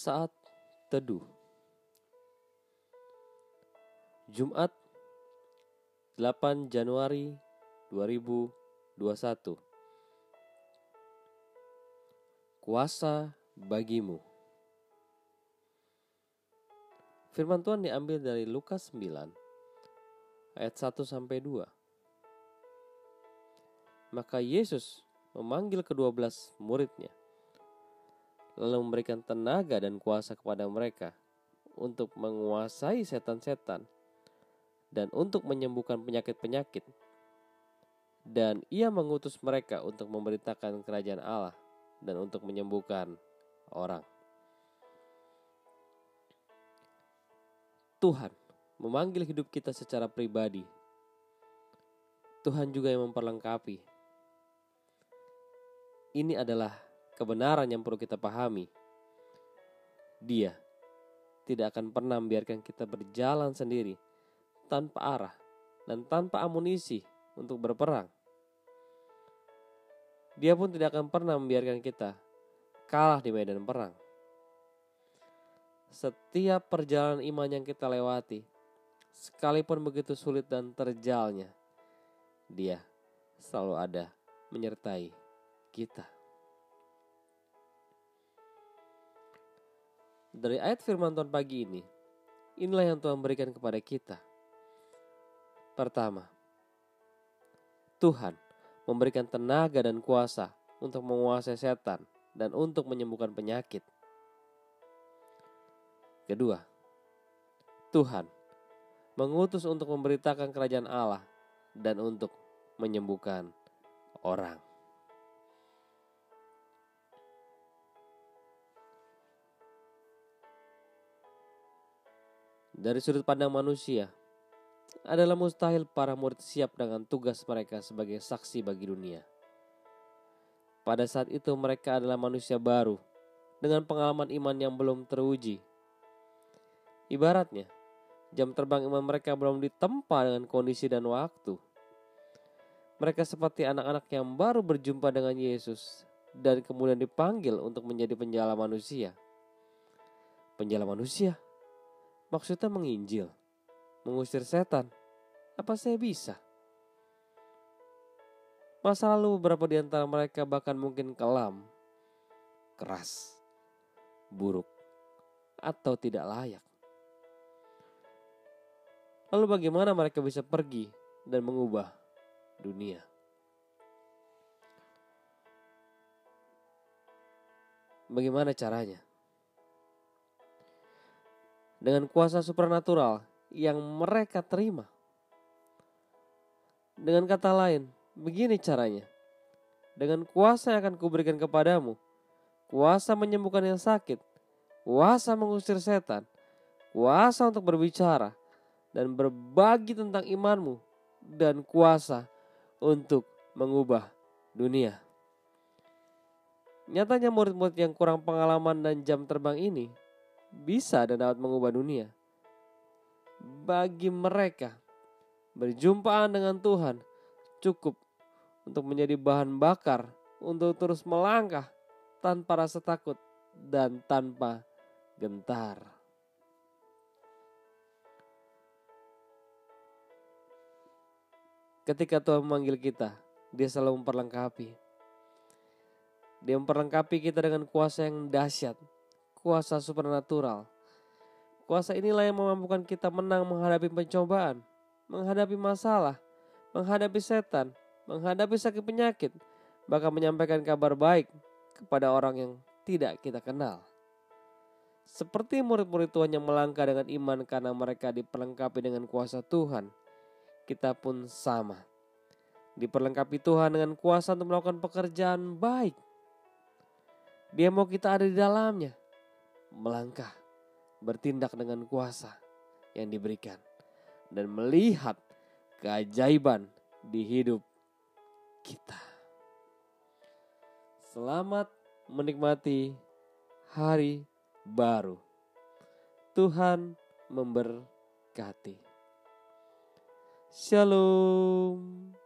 Saat Teduh. Jumat 8 Januari 2021 Kuasa bagimu. Firman Tuhan diambil dari Lukas 9 ayat 1 sampai 2 Maka Yesus memanggil kedua belas muridnya lalu memberikan tenaga dan kuasa kepada mereka untuk menguasai setan-setan dan untuk menyembuhkan penyakit-penyakit. Dan ia mengutus mereka untuk memberitakan kerajaan Allah dan untuk menyembuhkan orang. Tuhan memanggil hidup kita secara pribadi. Tuhan juga yang memperlengkapi. Ini adalah kebenaran yang perlu kita pahami. Dia tidak akan pernah membiarkan kita berjalan sendiri tanpa arah dan tanpa amunisi untuk berperang. Dia pun tidak akan pernah membiarkan kita kalah di medan perang. Setiap perjalanan iman yang kita lewati, sekalipun begitu sulit dan terjalnya, Dia selalu ada menyertai kita. Dari ayat firman Tuhan pagi ini, inilah yang Tuhan berikan kepada kita. Pertama, Tuhan memberikan tenaga dan kuasa untuk menguasai setan dan untuk menyembuhkan penyakit. Kedua, Tuhan mengutus untuk memberitakan kerajaan Allah dan untuk menyembuhkan orang. Dari sudut pandang manusia, adalah mustahil para murid siap dengan tugas mereka sebagai saksi bagi dunia. Pada saat itu mereka adalah manusia baru dengan pengalaman iman yang belum teruji. Ibaratnya, jam terbang iman mereka belum ditempa dengan kondisi dan waktu. Mereka seperti anak-anak yang baru berjumpa dengan Yesus dan kemudian dipanggil untuk menjadi penjala manusia. Penjala manusia Maksudnya menginjil, mengusir setan. Apa saya bisa? Masa lalu beberapa di antara mereka bahkan mungkin kelam, keras, buruk, atau tidak layak. Lalu bagaimana mereka bisa pergi dan mengubah dunia? Bagaimana caranya? Dengan kuasa supernatural yang mereka terima. Dengan kata lain, begini caranya. Dengan kuasa yang akan kuberikan kepadamu, kuasa menyembuhkan yang sakit, kuasa mengusir setan, kuasa untuk berbicara, dan berbagi tentang imanmu, dan kuasa untuk mengubah dunia. Nyatanya murid-murid yang kurang pengalaman dan jam terbang ini bisa dan dapat mengubah dunia. Bagi mereka, berjumpaan dengan Tuhan cukup untuk menjadi bahan bakar untuk terus melangkah tanpa rasa takut dan tanpa gentar. Ketika Tuhan memanggil kita, Dia selalu memperlengkapi. Dia memperlengkapi kita dengan kuasa yang dahsyat, kuasa supernatural. Kuasa inilah yang memampukan kita menang menghadapi pencobaan, menghadapi masalah, menghadapi setan, menghadapi sakit penyakit, bahkan menyampaikan kabar baik kepada orang yang tidak kita kenal. Seperti murid-murid Tuhan yang melangkah dengan iman karena mereka diperlengkapi dengan kuasa Tuhan, kita pun sama. Diperlengkapi Tuhan dengan kuasa untuk melakukan pekerjaan baik. Dia mau kita ada di dalamnya melangkah, bertindak dengan kuasa yang diberikan, dan melihat keajaiban di hidup kita. Selamat menikmati hari baru. Tuhan memberkati. Shalom.